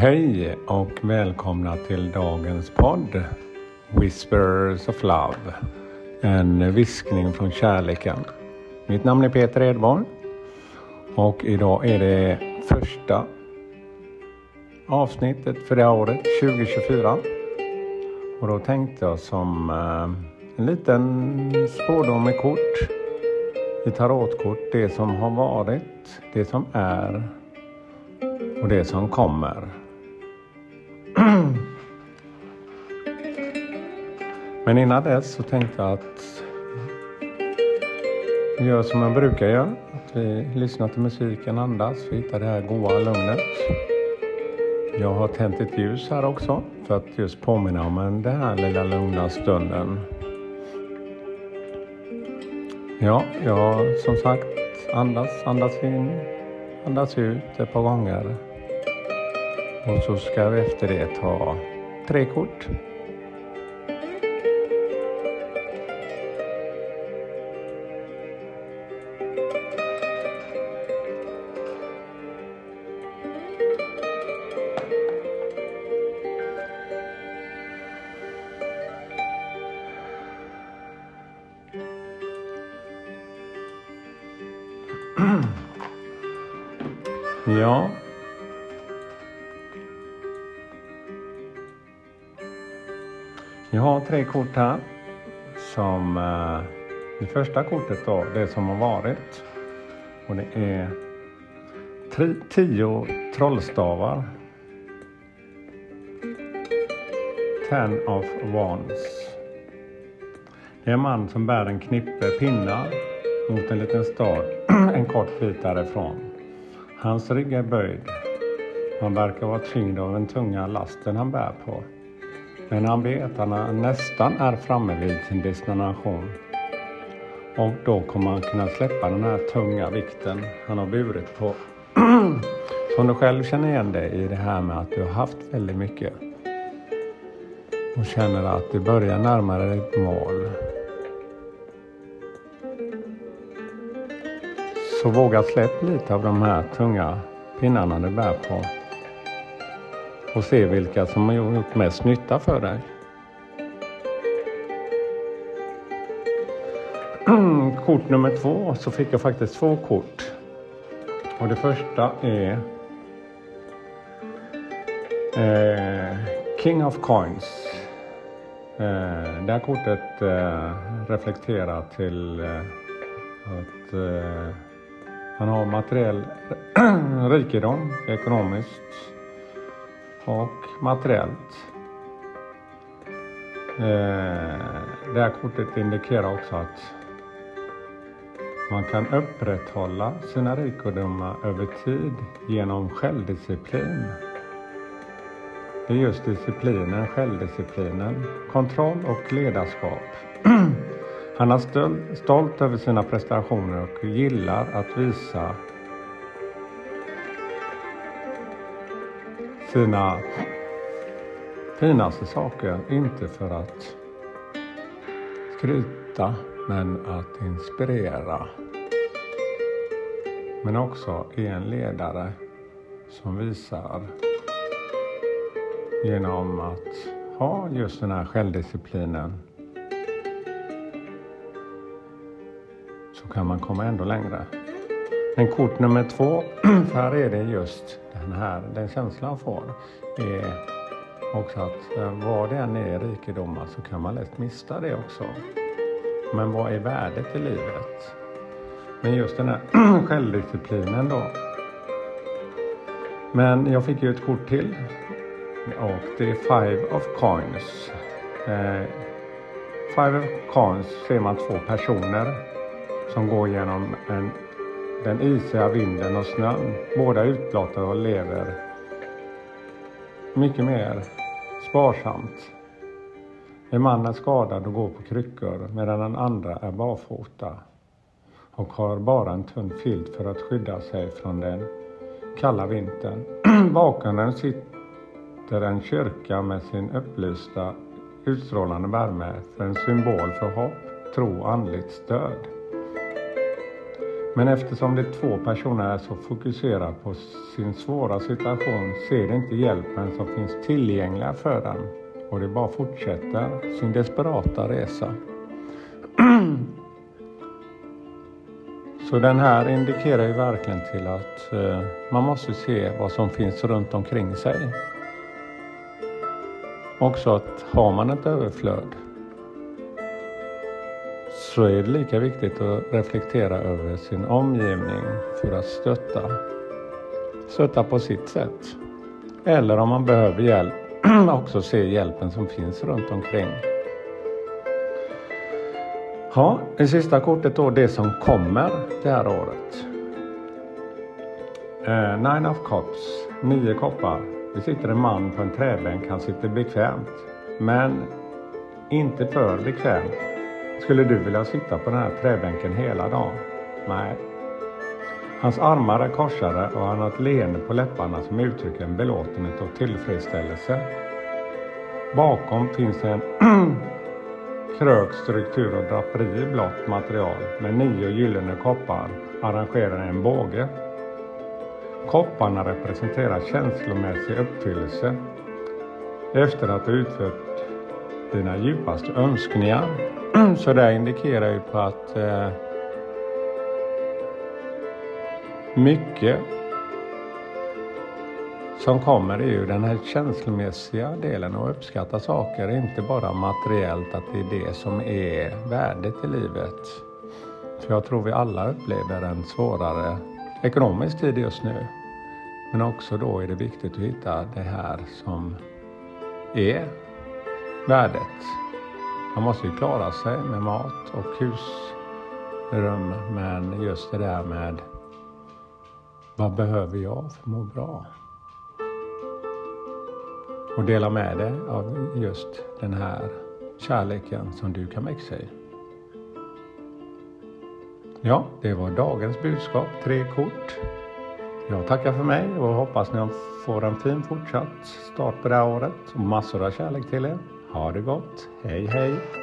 Hej och välkomna till dagens podd Whispers of Love. En viskning från kärleken. Mitt namn är Peter Edborg och idag är det första avsnittet för det här året 2024. Och då tänkte jag som eh, en liten spådom med kort i tarotkort det som har varit, det som är och det som kommer. Men innan dess så tänkte jag att vi gör som jag brukar göra. Att vi lyssnar till musiken, andas, vi hittar det här goa lugnet. Jag har tänt ett ljus här också för att just påminna om den här lilla lugna stunden. Ja, jag som sagt andas, andas in, andas ut ett par gånger. Och så ska vi efter det ta tre kort. Ja. Jag har tre kort här. Som eh, det första kortet då, det som har varit. Och det är tri, tio trollstavar. Ten of Wands. Det är en man som bär en knippe pinnar mot en liten stad en kort bit därifrån. Hans rygg är böjd. Han verkar vara tyngd av den tunga lasten han bär på. Men han vet att han nästan är framme vid sin destination. Och då kommer han kunna släppa den här tunga vikten han har burit på. Som du själv känner igen dig i det här med att du har haft väldigt mycket. Och känner att du börjar närma dig ditt mål. Så våga släpp lite av de här tunga pinnarna du bär på. Och se vilka som har gjort mest nytta för dig. Mm, kort nummer två så fick jag faktiskt två kort. Och det första är eh, King of Coins. Eh, det här kortet eh, reflekterar till eh, att eh, han har materiell rikedom ekonomiskt och materiellt. Eh, det här kortet indikerar också att man kan upprätthålla sina rikedomar över tid genom självdisciplin. Det är just disciplinen, självdisciplinen, kontroll och ledarskap. Han är stolt över sina prestationer och gillar att visa sina finaste saker. Inte för att skryta, men att inspirera. Men också är en ledare som visar genom att ha just den här självdisciplinen så kan man komma ändå längre. Men kort nummer två, för här är det just den här, den känslan får, är också att eh, vad det än är rikedomar så kan man lätt mista det också. Men vad är värdet i livet? Men just den här självdisciplinen då. Men jag fick ju ett kort till och det är Five of Coins. Eh, five of Coins ser man två personer som går genom en, den isiga vinden och snön. Båda utblottade och lever mycket mer sparsamt. En man är skadad och går på kryckor medan den andra är barfota och har bara en tunn filt för att skydda sig från den kalla vintern. Bakom den sitter en kyrka med sin upplysta utstrålande värme för en symbol för hopp, tro och andligt stöd. Men eftersom de två personerna är så fokuserade på sin svåra situation ser de inte hjälpen som finns tillgänglig för dem och de bara fortsätter sin desperata resa. Så den här indikerar ju verkligen till att eh, man måste se vad som finns runt omkring sig. Också att har man ett överflöd så är det lika viktigt att reflektera över sin omgivning för att stötta. Stötta på sitt sätt. Eller om man behöver hjälp, också se hjälpen som finns runt omkring. Ja, det sista kortet då, det som kommer det här året. Eh, nine of Cups, nio koppar. Det sitter en man på en träbänk, han sitter bekvämt. Men inte för bekvämt. Skulle du vilja sitta på den här träbänken hela dagen? Nej. Hans armar är korsade och han har ett leende på läpparna som uttrycker en belåtenhet och tillfredsställelse. Bakom finns en krök, struktur och draperi i blått material med nio gyllene koppar arrangerade i en båge. Kopparna representerar känslomässig uppfyllelse efter att ha utfört dina djupaste önskningar. Så det indikerar ju på att eh, mycket som kommer är ju den här känslomässiga delen och uppskatta saker, inte bara materiellt, att det är det som är värdet i livet. För jag tror vi alla upplever en svårare ekonomisk tid just nu. Men också då är det viktigt att hitta det här som är värdet. Man måste ju klara sig med mat och husrum, men just det där med vad behöver jag för att må bra? Och dela med dig av just den här kärleken som du kan växa i. Ja, det var dagens budskap, tre kort. Jag tackar för mig och hoppas ni får en fin fortsatt start på det här året och massor av kärlek till er. Ha det gott. Hej hej!